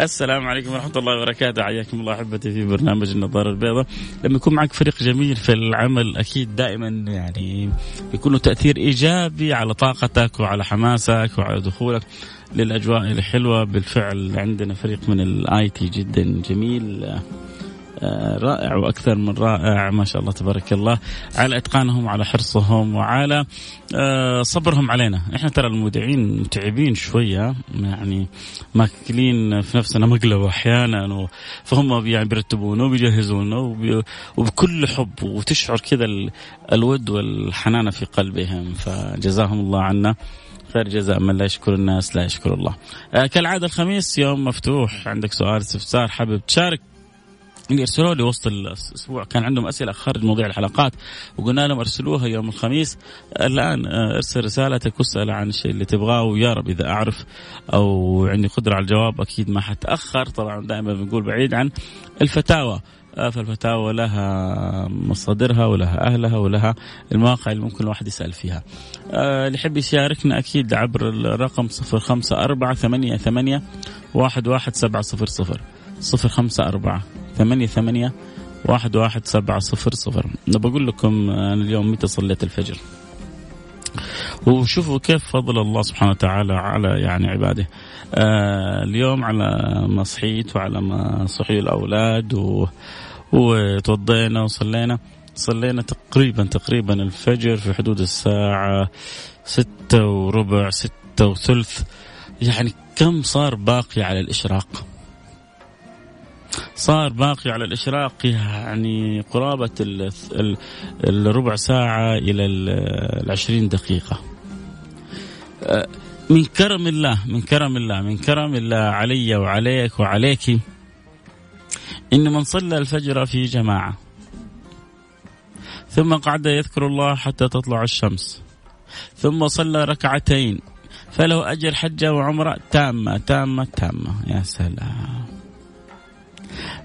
السلام عليكم ورحمة الله وبركاته. حياكم الله أحبتي في برنامج النظارة البيضاء. لما يكون معك فريق جميل في العمل أكيد دائما يعني يكون له تأثير إيجابي على طاقتك وعلى حماسك وعلى دخولك للأجواء الحلوة. بالفعل عندنا فريق من الآي تي جدا جميل. رائع وأكثر من رائع. ما شاء الله تبارك الله. على إتقانهم وعلى حرصهم وعلى آه، صبرهم علينا. إحنا ترى المذيعين متعبين شوية يعني ماكلين في نفسنا مقلب أحيانا فهم يعني بيرتبونا وبيجهزونا وبكل حب وتشعر كذا الود والحنانه في قلبهم. فجزاهم الله عنا. خير جزاء من لا يشكر الناس لا يشكر الله. آه كالعادة الخميس يوم مفتوح. عندك سؤال استفسار حابب تشارك؟ اللي ارسلوا لي وسط الأسبوع. كان عندهم أسئلة خارج مواضيع الحلقات وقلنا لهم أرسلوها يوم الخميس. الآن آه، أرسل رسالتك واسأل عن الشيء اللي تبغاه ويا رب إذا أعرف أو عندي قدرة على الجواب أكيد ما حتأخر. طبعا دائما بنقول بعيد عن الفتاوى. آه، فالفتاوى لها مصادرها ولها أهلها ولها المواقع اللي ممكن الواحد يسأل فيها. آه، اللي يحب يشاركنا أكيد عبر الرقم 054 88 11700 054 ثمانية ثمانية واحد واحد سبعة صفر صفر. بقول لكم أنا اليوم متى صليت الفجر؟ وشوفوا كيف فضل الله سبحانه وتعالى على يعني عباده. آه اليوم على ما صحيت وعلى ما صحي الأولاد و... وتوضينا وصلينا. صلينا تقريبا تقريبا الفجر في حدود الساعة ستة وربع ستة وثلث. يعني كم صار باقي على الإشراق؟ صار باقي على الإشراق يعني قرابة الربع ساعة إلى العشرين دقيقة. أه، من كرم الله من كرم الله من كرم الله علي وعليك وعليك إن من صلى الفجر في جماعة ثم قعد يذكر الله حتى تطلع الشمس ثم صلى ركعتين فله أجر حجة وعمرة تامة تامة تامة. يا سلام.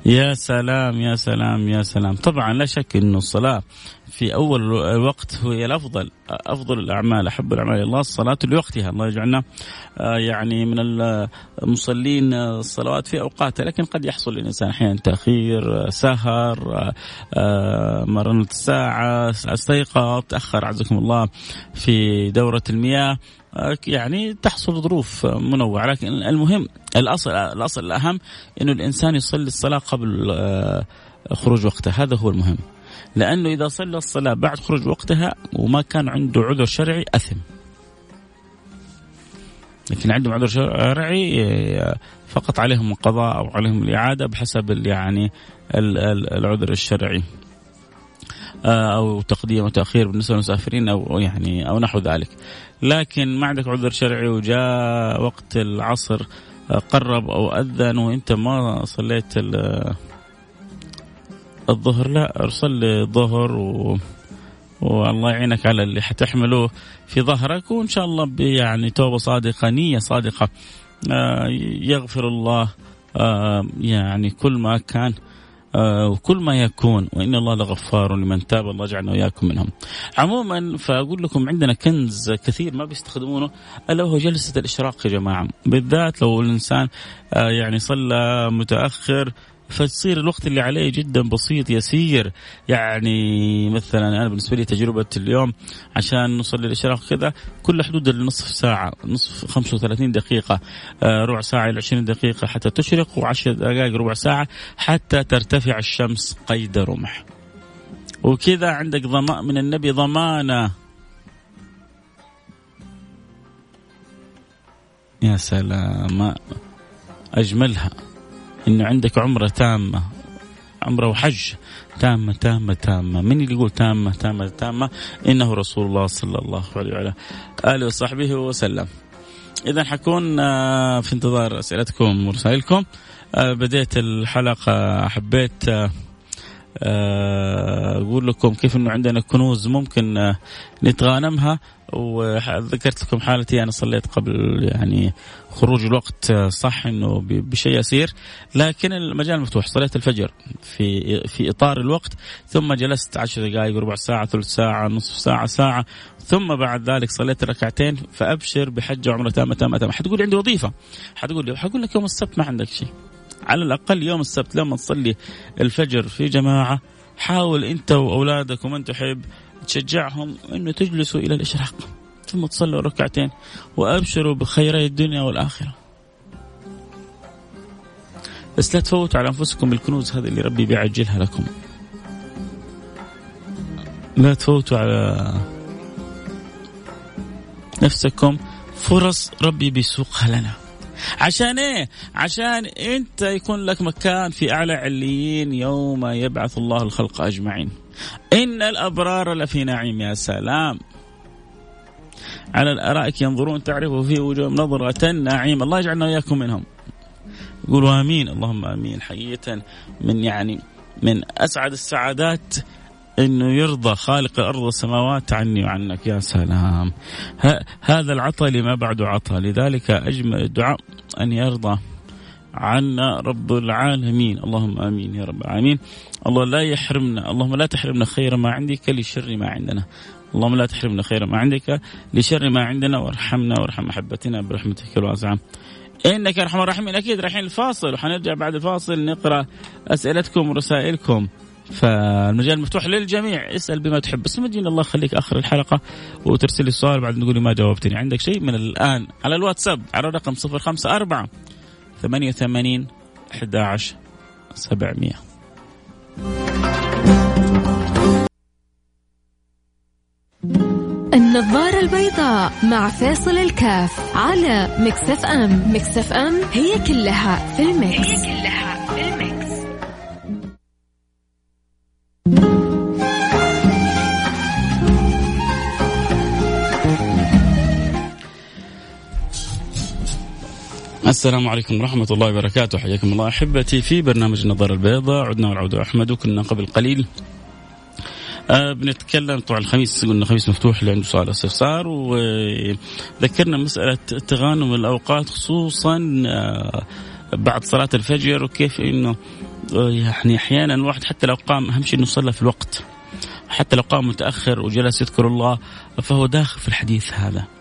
يا سلام يا سلام يا سلام. طبعا لا شك إنه الصلاة في أول الوقت هي الأفضل أفضل الأعمال أحب الأعمال إلى الله الصلاة لوقتها. الله يجعلنا آه، يعني من المصلين الصلوات في أوقاتها. لكن قد يحصل للإنسان أحيانا تأخير آه، سهر آه، مرنت الساعة استيقظ تأخر عزكم الله في دورة المياه. يعني تحصل ظروف منوعة. لكن المهم الأصل الأصل الأهم إنه الإنسان يصلي الصلاة قبل خروج وقتها هذا هو المهم. لأنه إذا صلى الصلاة بعد خروج وقتها وما كان عنده عذر شرعي أثم. لكن عندهم عذر شرعي فقط عليهم القضاء أو عليهم الإعادة بحسب يعني العذر الشرعي. آه، أو تقديم وتاخير بالنسبة للمسافرين أو يعني أو نحو ذلك. لكن ما عندك عذر شرعي وجاء وقت العصر آه، قرب أو أذن وإنت ما صليت الظهر لا صلي الظهر و والله يعينك على اللي حتحمله في ظهرك وإن شاء الله يعني توبة صادقة نية صادقة. آه، يغفر الله يعني كل ما كان آه، وكل ما يكون. وإن الله لغفار لمن تاب الله يجعلنا وإياكم منهم. عموما فأقول لكم عندنا كنز كثير ما بيستخدمونه ألا وهو جلسة الإشراق يا جماعة، بالذات لو الإنسان آه، يعني صلى متأخر فتصير الوقت اللي عليه جدا بسيط يسير. يعني مثلا أنا بالنسبة لي تجربة اليوم عشان نصلي الاشراق كذا كل حدود النصف ساعة نصف 35 دقيقة آه، ربع ساعة إلى 20 دقيقة حتى تشرق و10 دقائق ربع ساعة حتى ترتفع الشمس قيد رمح. وكذا عندك ضمان من النبي ضمانة. يا سلام أجملها. أنه عندك عمرة تامة عمرة وحج تامة تامة تامة. من اللي يقول تامة تامة تامة؟ إنه رسول الله صلى الله عليه وعلى آله وصحبه وسلم. إذا حكون آه، في انتظار أسئلتكم ورسائلكم. آه، بديت الحلقة حبيت آه، أقول لكم كيف إنه عندنا كنوز ممكن نتغانمها. وذكرت لكم حالتي أنا صليت قبل يعني خروج الوقت صح إنه بشيء يسير. لكن المجال مفتوح. صليت الفجر في في إطار الوقت ثم جلست عشر دقائق ربع ساعة ثلث ساعة نصف ساعة ساعة. ثم بعد ذلك صليت ركعتين فأبشر بحجه وعمره تامة تامة تامة. حتقول عندي وظيفة. حتقول لي حقول لك يوم السبت ما عندك شيء. على الأقل يوم السبت لما تصلي الفجر في جماعة حاول أنت وأولادك ومن تحب تشجعهم إنه تجلسوا إلى الإشراق ثم تصلوا ركعتين وأبشروا بخيري الدنيا والآخرة. بس لا تفوتوا على أنفسكم الكنوز هذه اللي ربي بيعجلها لكم. لا تفوتوا على نفسكم فرص ربي بيسوقها لنا. عشان إيه؟ عشان أنت يكون لك مكان في أعلى عليين يوم يبعث الله الخلق أجمعين. إن الأبرار لفي نعيم يا سلام. على الأرائك ينظرون تعرف في وجوههم نظرة النعيم، الله يجعلنا وإياكم منهم. قولوا آمين اللهم آمين حقيقة من يعني من أسعد السعادات إنه يرضى خالق الأرض والسماوات عني وعنك يا سلام. هذا العطاء لما بعد عطاء. لذلك اجمل الدعاء أن يرضى عنا رب العالمين. اللهم آمين يا رب العالمين. الله لا يحرمنا اللهم لا تحرمنا خير ما عندك لشر ما عندنا. اللهم لا تحرمنا خير ما عندك لشر ما عندنا. وارحمنا وارحم محبتنا برحمتك الواسعة. إنك أرحم الراحمين. أكيد رايحين الفاصل. وحنرجع بعد الفاصل نقرأ أسئلتكم ورسائلكم. فالمجال مفتوح للجميع. اسأل بما تحب. بس ما تجينا الله يخليك آخر الحلقة وترسل لي السؤال بعد نقول ما جاوبتني. عندك شيء من الآن على الواتساب على الرقم 054 88 11 700 النظارة البيضاء مع فاصل الكاف على Mix FM. Mix FM هي كلها في ال mix هي كلها السلام عليكم ورحمة الله وبركاته. حياكم الله أحبتي في برنامج النظارة البيضاء عدنا والعود أحمد وكنا قبل قليل. آه بنتكلم طبعا الخميس قلنا خميس مفتوح اللي عنده سؤال استفسار وذكرنا مسألة تغانم الأوقات خصوصا آه بعد صلاة الفجر وكيف إنه آه، يعني أحيانا الواحد حتى لو قام أهم شيء إنه صلى في الوقت. حتى لو قام متأخر وجلس يذكر الله فهو داخل في الحديث هذا.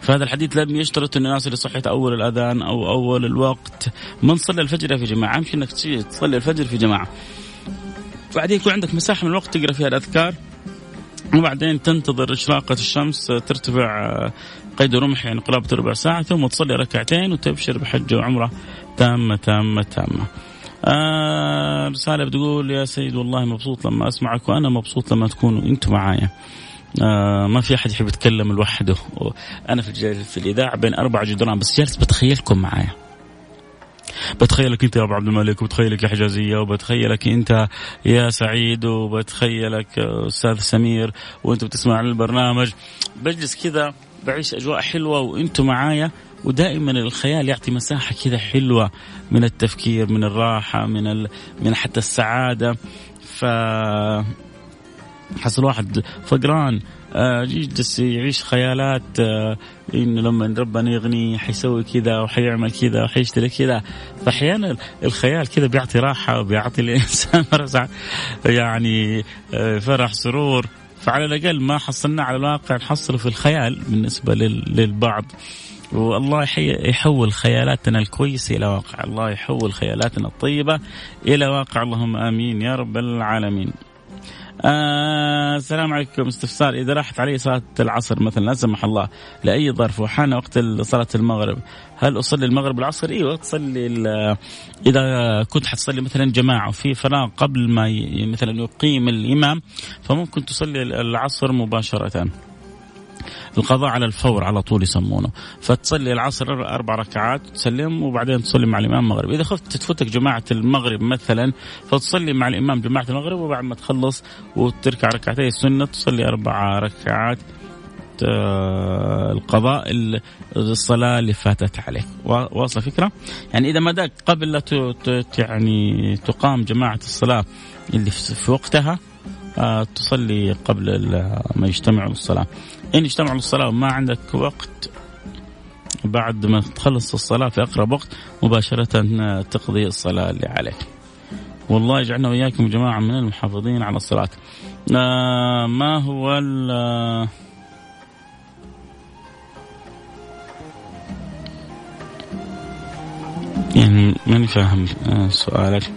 فهذا الحديث لم يشترط أن الناس اللي صحيت أول الأذان أو أول الوقت. من صلى الفجر في جماعة؟ اهم شيء انك تصلي الفجر في جماعة. بعدين يكون عندك مساحة من الوقت تقرأ فيها الأذكار. وبعدين تنتظر إشراقة الشمس ترتفع قيد رمح يعني قرابة ربع ساعة ثم تصلي ركعتين وتبشر بحج وعمرة تامة تامة تامة. آه رسالة بتقول يا سيد والله مبسوط لما أسمعك وأنا مبسوط لما تكونوا أنتم معايا. آه ما في أحد يحب يتكلم لوحده. أنا في في الإذاعة بين أربع جدران بس جالس بتخيلكم معايا. بتخيلك أنت يا أبو عبد الملك وبتخيلك يا حجازية وبتخيلك أنت يا سعيد وبتخيلك أستاذ سمير وانت بتسمع البرنامج. بجلس كذا بعيش أجواء حلوة وأنتم معايا ودائما الخيال يعطي مساحة كذا حلوة من التفكير من الراحة من ال... من حتى السعادة. ف حصل واحد فقران آه يجلس يعيش خيالات آه إنه لما ربنا يغني حيسوي كذا وحيعمل كذا وحيشتري كذا. فأحيانا الخيال كذا بيعطي راحة وبيعطي الإنسان يعني آه فرح سرور. فعلى الأقل ما حصلنا على الواقع نحصله في الخيال بالنسبة للبعض. والله يحول خيالاتنا الكويسة إلى واقع. الله يحول خيالاتنا الطيبة إلى واقع. اللهم آمين يا رب العالمين. آه السلام عليكم استفسار إذا راحت علي صلاة العصر مثلا لا سمح الله لأي ظرف وحان وقت صلاة المغرب هل أصلي المغرب العصر؟ أيوه تصلي إذا كنت حتصلي مثلا جماعة وفي فراغ قبل ما مثلا يقيم الإمام فممكن تصلي العصر مباشرة. القضاء على الفور على طول يسمونه. فتصلي العصر أربع ركعات تسلم وبعدين تصلي مع الإمام المغرب. إذا خفت تفوتك جماعة المغرب مثلا فتصلي مع الإمام جماعة المغرب وبعد ما تخلص وتركع ركعتي السنة تصلي أربع ركعات آه، القضاء الصلاة اللي فاتت عليك. واصل فكرة؟ يعني إذا ما داك قبل لا يعني تقام جماعة الصلاة اللي في وقتها آه، تصلي قبل ما يجتمعوا للصلاة إن اجتمعوا للصلاة وما عندك وقت. بعد ما تخلص الصلاة في أقرب وقت مباشرة تقضي الصلاة اللي عليك. والله يجعلنا وإياكم جماعة من المحافظين على الصلاة. آه ما هو يعني ماني فاهم آه، سؤالك.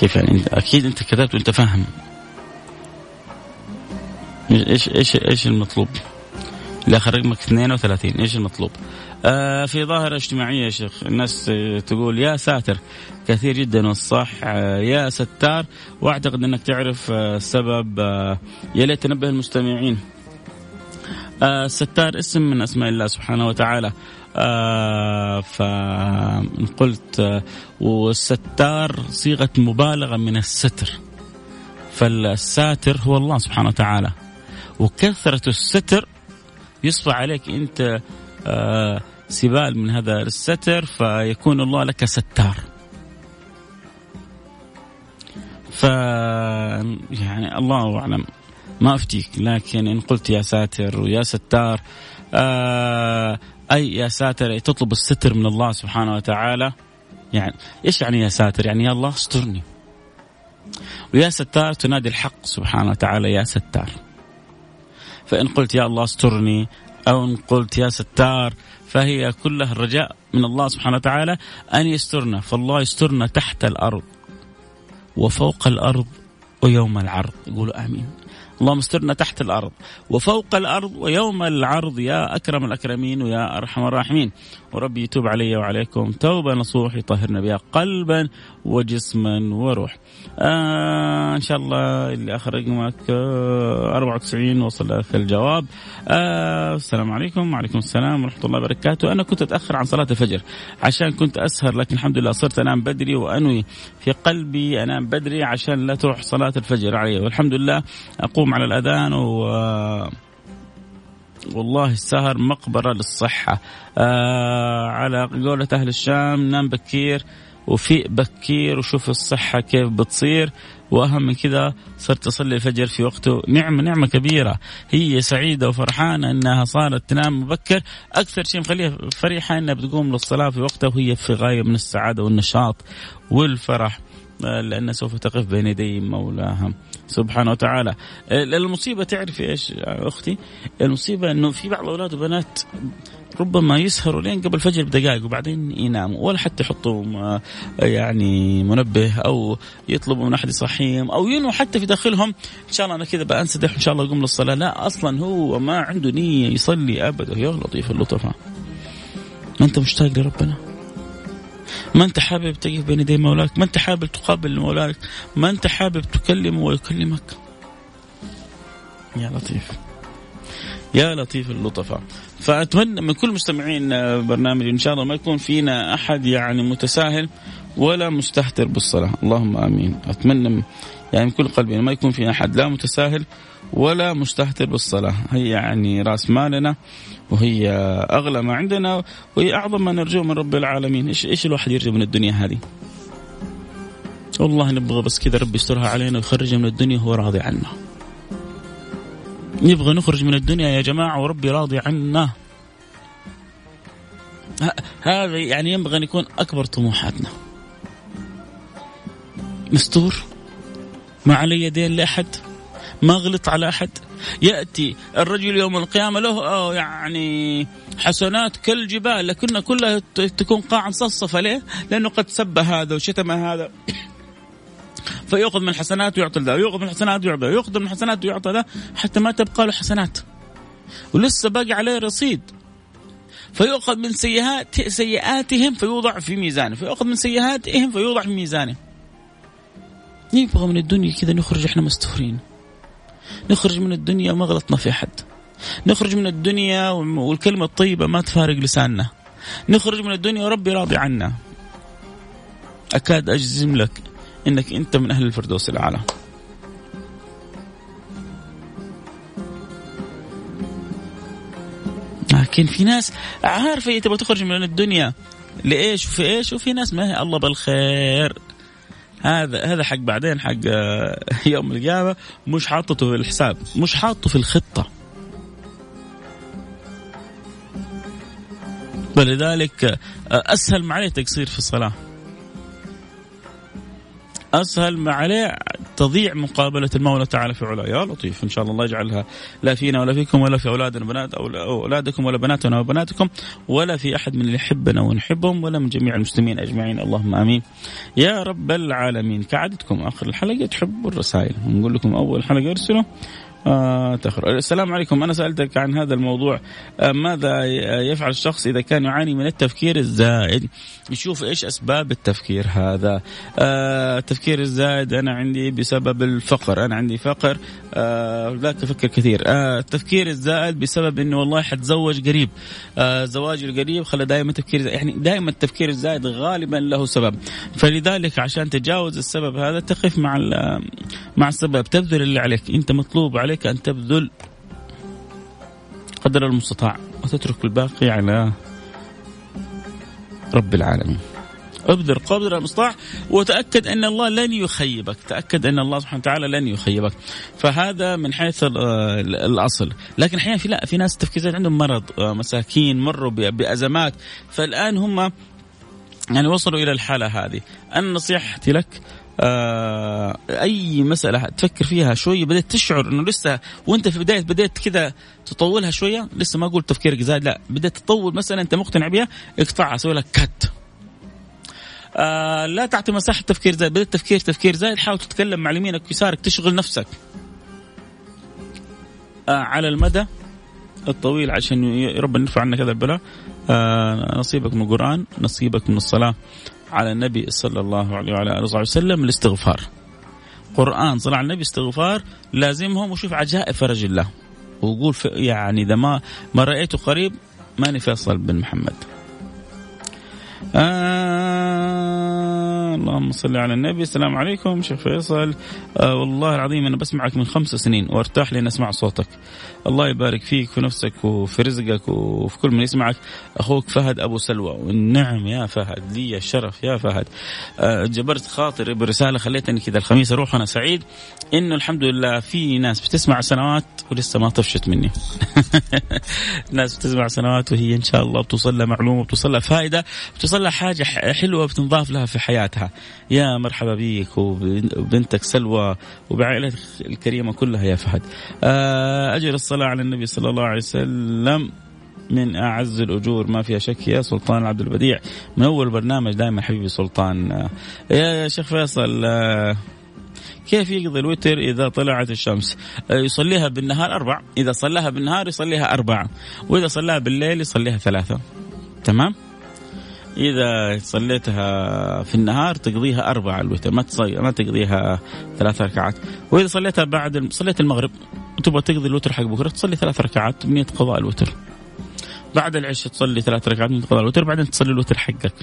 كيف يعني؟ أكيد أنت كتبت وأنت فاهم. إيش إيش إيش المطلوب؟ الآخر رقمك 32 إيش المطلوب؟ آه في ظاهرة اجتماعية يا شيخ الناس تقول يا ساتر كثير جدا والصح آه يا ستار. وأعتقد إنك تعرف آه السبب آه يا ليت تنبه المستمعين. آه ستار اسم من أسماء الله سبحانه وتعالى. آه فقلت آه والستار صيغة مبالغة من الستر. فالساتر هو الله سبحانه وتعالى. وكثرة الستر يصبح عليك أنت آه سبال من هذا الستر فيكون الله لك ستار ف يعني الله أعلم ما أفتيك لكن إن قلت يا ساتر ويا ستار آه أي يا ساتر تطلب الستر من الله سبحانه وتعالى يعني إيش يعني يا ساتر؟ يعني يا الله استرني. ويا ستار تنادي الحق سبحانه وتعالى يا ستار. فإن قلت يا الله استرني أو إن قلت يا ستار فهي كلها الرجاء من الله سبحانه وتعالى أن يسترنا، فالله يسترنا تحت الأرض وفوق الأرض ويوم العرض، يقولوا آمين. اللهم استرنا تحت الأرض وفوق الأرض ويوم العرض يا أكرم الأكرمين ويا أرحم الراحمين وربي يتوب علي وعليكم توبة نصوح يطهرنا بها قلبا وجسما وروح. آه إن شاء الله اللي اخر رقمك آه 94 وصل لك الجواب. آه السلام عليكم وعليكم السلام ورحمة الله وبركاته. أنا كنت أتأخر عن صلاة الفجر عشان كنت أسهر لكن الحمد لله صرت أنام بدري وأنوي في قلبي أنام بدري عشان لا تروح صلاة الفجر علي. والحمد لله أقوم على الأذان و والله السهر مقبرة للصحة. آه على قولة أهل الشام نام بكير. وفيق بكير وشوف الصحة كيف بتصير. وأهم من كذا صرت أصلي الفجر في وقته. نعمه نعمة كبيرة. هي سعيدة وفرحانة إنها صارت تنام مبكر. أكثر شيء مخليها فرحة إنها بتقوم للصلاة في وقتها وهي في غاية من السعادة والنشاط والفرح. لأنها سوف تقف بين يدي مولاها سبحانه وتعالى. المصيبة تعرفي إيش أختي؟ المصيبة أنه في بعض الأولاد وبنات ربما يسهروا لين قبل الفجر بدقائق وبعدين يناموا ولا حتى يحطوا يعني منبه أو يطلبوا من أحد يصحيهم أو ينووا حتى في داخلهم. إن شاء الله أنا كذا بانسدح إن شاء الله أقوم للصلاة. لا أصلا هو ما عنده نية يصلي ابدا. يا لطيف اللطفاء ما أنت مشتاق لربنا؟ ما أنت حابب تقف بين يدي مولاك؟ ما أنت حابب تقابل مولاك؟ ما أنت حابب تكلمه ويكلمك؟ يا لطيف. يا لطيف اللطفاء. فأتمنى من كل مستمعين برنامج إن شاء الله ما يكون فينا أحد يعني متساهل ولا مستهتر بالصلاة. اللهم آمين. أتمنى يعني من كل قلبي ما يكون فينا أحد لا متساهل ولا مستهتر بالصلاة. هي يعني رأس مالنا وهي أغلى ما عندنا وهي أعظم ما نرجوه من رب العالمين. إيش إيش الواحد يرجو من الدنيا هذه؟ والله نبغى بس كذا ربي يسترها علينا ويخرجنا من الدنيا وهو راضي عنا. نبغى نخرج من الدنيا يا جماعة وربي راضي عنا. هذا يعني ينبغي أن يكون أكبر طموحاتنا. مستور ما علي يدين لأحد. ما غلط على أحد. يأتي الرجل يوم القيامة له يعني حسنات كالجبال لكن كلها تكون قاعا صفصفة ليه؟ لأنه قد سب هذا وشتم هذا. فيأخذ من الحسنات ويعطي ذا ويأخذ من الحسنات ويعطي ذا ويأخذ من الحسنات ويعطى ذا حتى ما تبقى له حسنات. ولسه باقي عليه رصيد. فيؤخذ من سيئات سيئاتهم فيوضع في ميزانه. فيؤخذ من سيئاتهم فيوضع في ميزانه. نبغى من الدنيا كذا نخرج إحنا مستورين نخرج من الدنيا ما غلطنا في حد نخرج من الدنيا والكلمة الطيبة ما تفارق لساننا. نخرج من الدنيا وربي راضي عنا. أكاد أجزم لك أنك أنت من أهل الفردوس الأعلى. لكن في ناس عارفة هي تبغى تخرج من الدنيا. لإيش؟ وفي إيش؟ وفي ناس ما هي الله بالخير. هذا هذا حق بعدين حق يوم القيامة. مش حاطته في الحساب. مش حاطه في الخطة. ولذلك أسهل ما عليه تقصير في الصلاة. أسهل ما عليه تضيع مقابلة المولى تعالى في علاه يا لطيف إن شاء الله الله يجعلها لا فينا ولا فيكم ولا في أولادنا وبنات أو أولادكم ولا بناتنا وبناتكم ولا في أحد من اللي يحبنا ونحبهم ولا من جميع المسلمين أجمعين. اللهم آمين. يا رب العالمين كعادتكم آخر الحلقة تحبوا الرسائل. نقول لكم أول حلقة أرسلوا آه. السلام عليكم. أنا سألتك عن هذا الموضوع. آه ماذا يفعل الشخص إذا كان يعاني من التفكير الزائد؟ يشوف إيش أسباب التفكير هذا؟ آه التفكير الزائد أنا عندي بسبب الفقر. أنا عندي فقر. آه لا تفكر كثير. آه التفكير الزائد بسبب أنه والله حتزوج قريب. آه زواجي القريب خلى دائما تفكير زائد. يعني دائما التفكير الزائد غالبا له سبب. فلذلك عشان تجاوز السبب هذا تقف مع مع السبب. تبذل اللي عليك. أنت مطلوب عليك أن تبذل قدر المستطاع وتترك الباقي على رب العالمين. ابذل قدر المستطاع وتأكد أن الله لن يخيبك، تأكد أن الله سبحانه وتعالى لن يخيبك. فهذا من حيث الأصل، لكن أحيانا في لا في ناس تفكير عندهم مرض مساكين مروا بأزمات. فالآن هم يعني وصلوا إلى الحالة هذه، أنا نصيحتي لك آه أي مسألة تفكر فيها شوية بدأت تشعر إنه لسه وأنت في بدايه بدأت كذا تطولها شوية لسه ما أقول تفكيرك زايد لا بدأت تطول مساله أنت مقتنع بها اقطعها سوي لك كت آه لا تعطي مساحة تفكير زايد بدأت تفكير تفكير زايد حاول تتكلم مع يمينك ويسارك تشغل نفسك. آه على المدى الطويل عشان ربنا يرفع عنك هذا البلاء. آه نصيبك من القرآن نصيبك من الصلاة. على النبي صلى الله عليه وعلى آله وسلم الاستغفار. قرآن صلاه على النبي استغفار لازمهم وشوف عجائب فرج الله. وقول يعني إذا ما ما رأيته قريب ماني فيصل بن محمد. آه اللهم صل على النبي. السلام عليكم شيخ فيصل. آه والله العظيم أنا بسمعك من خمس سنين وارتاح لين أسمع صوتك. الله يبارك فيك في نفسك وفي رزقك وفي كل من يسمعك. أخوك فهد أبو سلوى. والنعم يا فهد لي الشرف يا فهد. آه جبرت خاطري برسالة خليتني كذا الخميس أروح وأنا سعيد. إنه الحمد لله في ناس بتسمع سنوات ولسه ما طفشت مني. ناس بتسمع سنوات وهي إن شاء الله بتوصل لها معلومة بتوصل لها فائدة بتوصل لها حاجة حلوة بتنضاف لها في حياتها. يا مرحبا بيك وبنتك سلوى وبعائلتك الكريمة كلها يا فهد. آه، أجر الصلاة على النبي صلى الله عليه وسلم من أعز الأجور. ما فيها شك يا سلطان عبد البديع. من أول برنامج دائما حبيبي سلطان. آه، يا شيخ فيصل آه، كيف يقضي الوتر إذا طلعت الشمس؟ يصليها بالنهار أربع. إذا صلاها بالنهار يصليها أربع. وإذا صلاها بالليل يصليها ثلاثة. تمام؟ إذا صليتها في النهار تقضيها أربع الوتر ما ما تقضيها ثلاث ركعات. وإذا صليتها بعد صليت المغرب وتبغى تقضي الوتر حق بكرة تصلي ثلاث ركعات بنيه قضاء الوتر. بعد العشاء تصلي ثلاث ركعات بنيه قضاء الوتر بعدين تصلي الوتر حقك.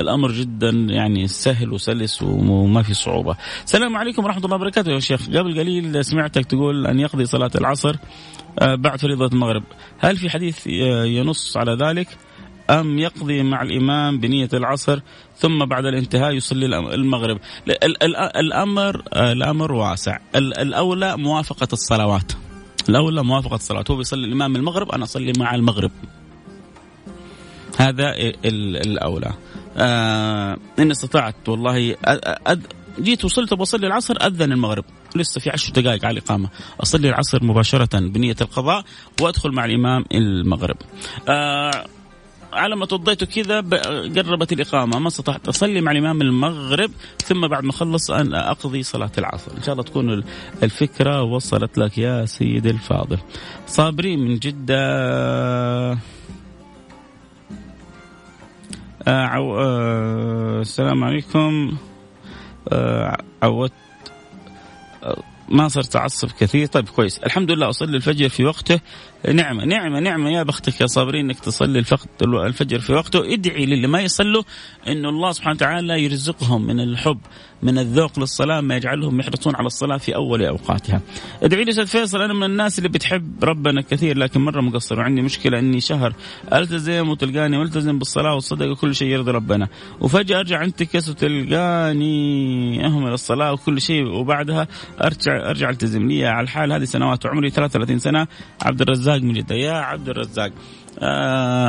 الأمر جدا يعني سهل وسلس وما في صعوبة. السلام عليكم ورحمة الله وبركاته يا شيخ، قبل قليل سمعتك تقول أن يقضي صلاة العصر آه، بعد فريضة المغرب، هل في حديث آه، ينص على ذلك؟ أم يقضي مع الإمام بنية العصر ثم بعد الانتهاء يصلي المغرب. الأمر الأمر واسع. الأولى موافقة الصلوات. الأولى موافقة الصلوات. هو بيصلي الإمام المغرب أنا أصلي مع المغرب. هذا الأولى. آه إن استطعت والله أد جيت وصلت بصلي العصر أذن المغرب. لسه في عشر دقائق على الإقامة. أصلي العصر مباشرة بنية القضاء وأدخل مع الإمام المغرب. آه على ما توضيته كذا قربت الإقامة. ما استطعت. أصلي مع الإمام المغرب ثم بعد ما أخلص أن أقضي صلاة العصر. إن شاء الله تكون الفكرة وصلت لك يا سيدي الفاضل. صابرين من جدة. آه عو... آه السلام عليكم. آه عودت ما صرت أعصب كثير. طيب كويس. الحمد لله أصلي الفجر في وقته. نعمة نعمة نعمة. يا بختك يا صابرين إنك تصلي الفجر في وقته. ادعي للي ما يصلوا انه الله سبحانه وتعالى يرزقهم من الحب. من الذوق للصلاة ما يجعلهم يحرصون على الصلاة في أول أوقاتها. ادعي لي أستاذ فيصل أنا من الناس اللي بتحب ربنا كثير لكن مرة مقصر وعندي مشكلة إني شهر ألتزم وتلقاني ملتزم بالصلاة والصدقه وكل شيء يرضي ربنا. وفجأة أرجع أنتكس وتلقاني أهمل الصلاة وكل شيء وبعدها ارجع أرجع ألتزم. لي على الحال هذه سنوات وعمري 33 سنة. عبد الرزاق من جدة. يا عبد الرزاق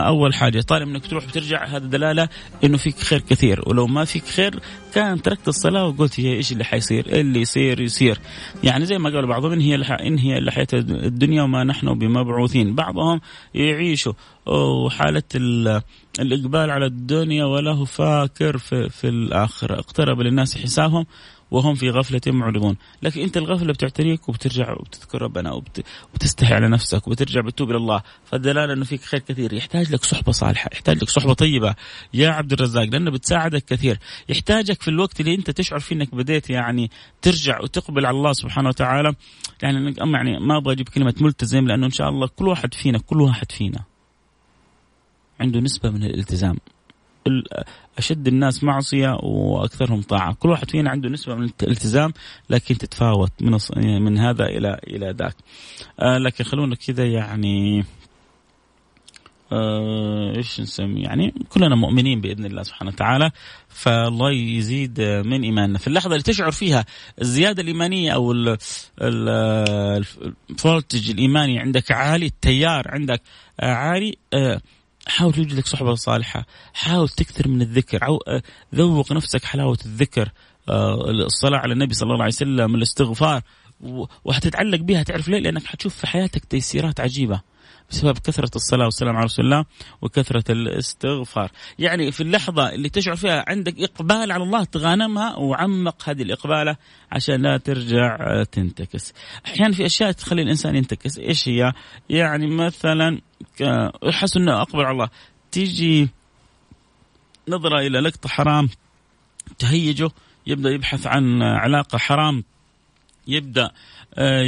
أول حاجة طالما إنك تروح وترجع هذا دلالة إنه فيك خير كثير. ولو ما فيك خير كان تركت الصلاة وقلت هي إيش اللي حيصير؟ اللي يصير يصير. يعني زي ما قالوا بعضهم إن هي إن هي الا حياة الدنيا وما نحن بمبعوثين. بعضهم يعيشوا. وحاله الإقبال على الدنيا وله فاكر في, في الآخرة. اقترب للناس حسابهم وهم في غفلة معرضون. لكن أنت الغفلة بتعتريك وبترجع وبتذكر ربنا وبت... وبتستحي على نفسك وبترجع بتتوب إلى الله. فالدلالة أنه فيك خير كثير. يحتاج لك صحبة صالحة يحتاج لك صحبة طيبة. يا عبد الرزاق لأنه بتساعدك كثير. يحتاجك في الوقت اللي أنت تشعر فيه أنك بديت يعني ترجع وتقبل على الله سبحانه وتعالى. يعني يعني ما أبغى أجيب كلمة ملتزم لأنه إن شاء الله كل واحد فينا كل واحد فينا عنده نسبة من الالتزام. أشد الناس معصية وأكثرهم طاعة، كل واحد فينا عنده نسبة من الالتزام لكن تتفاوت من من هذا إلى إلى ذاك. آه لكن خلونا كذا يعني آه إيش نسمي يعني كلنا مؤمنين بإذن الله سبحانه وتعالى فالله يزيد من إيماننا. في اللحظة اللي تشعر فيها الزيادة الإيمانية أو الفولتج الإيماني عندك عالي التيار عندك عالي آه حاول توجد لك صحبة صالحة. حاول تكثر من الذكر. أو ذوق نفسك حلاوة الذكر. آه، الصلاة على النبي صلى الله عليه وسلم الاستغفار وحتتعلق بها تعرف ليه؟ لأنك حتشوف في حياتك تيسيرات عجيبة. بسبب كثرة الصلاة والسلام على رسول الله وكثرة الاستغفار. يعني في اللحظة اللي تشعر فيها عندك إقبال على الله تغانمها وعمق هذه الإقبالة عشان لا ترجع تنتكس. أحيانا في أشياء تخلي الإنسان ينتكس. إيش هي؟ يعني مثلا يحس أنه أقبل على الله. تيجي نظرة إلى لقطة حرام تهيجه يبدأ يبحث عن علاقة حرام يبدأ آه،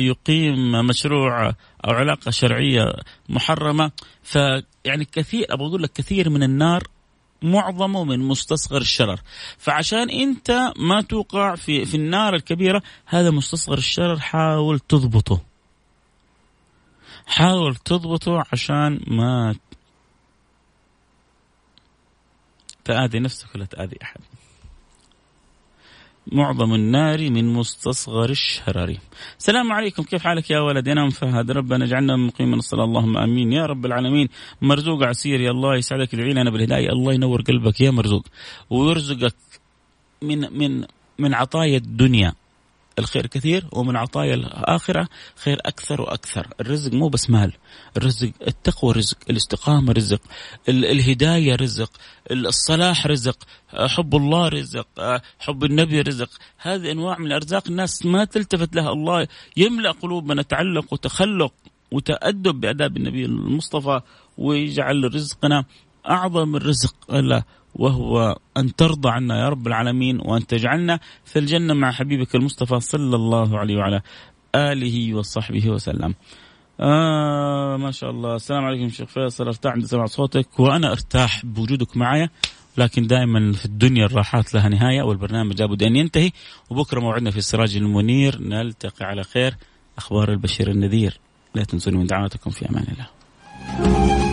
يقيم مشروع أو علاقة شرعية محرمة. فيعني كثير أبغى أقول لك كثير من النار معظمه من مستصغر الشرر. فعشان أنت ما توقع في في النار الكبيرة هذا مستصغر الشرر حاول تضبطه. حاول تضبطه عشان ما تآذي نفسك ولا تآذي أحد. معظم النار من مستصغر الشرر. السلام عليكم كيف حالك يا ولد؟ ينام فهد ربنا اجعلنا مقيم الصلاة. اللهم آمين. يا رب العالمين. مرزوق عسير يا الله يسعدك ادعي لنا بالهداية. الله ينور قلبك يا مرزوق. ويرزقك من من من عطايا الدنيا. الخير كثير ومن عطايا الآخرة خير أكثر وأكثر. الرزق مو بس مال الرزق التقوى رزق الاستقامة رزق الهداية رزق الصلاح رزق حب الله رزق حب النبي رزق. هذه أنواع من الأرزاق الناس ما تلتفت لها. الله يملأ قلوبنا تعلق وتخلق وتأدب بآداب النبي المصطفى ويجعل رزقنا أعظم الرزق. وهو أن ترضى عنا يا رب العالمين وأن تجعلنا في الجنة مع حبيبك المصطفى صلى الله عليه وعلى آله وصحبه وسلم. آه ما شاء الله. السلام عليكم شيخ فيصل. أرتاح عند سمع صوتك. وأنا أرتاح بوجودك معي لكن دائما في الدنيا الراحات لها نهاية والبرنامج لابد أن ينتهي. وبكرة موعدنا في السراج المنير. نلتقي على خير. أخبار البشير النذير. لا تنسوني من دعواتكم في أمان الله.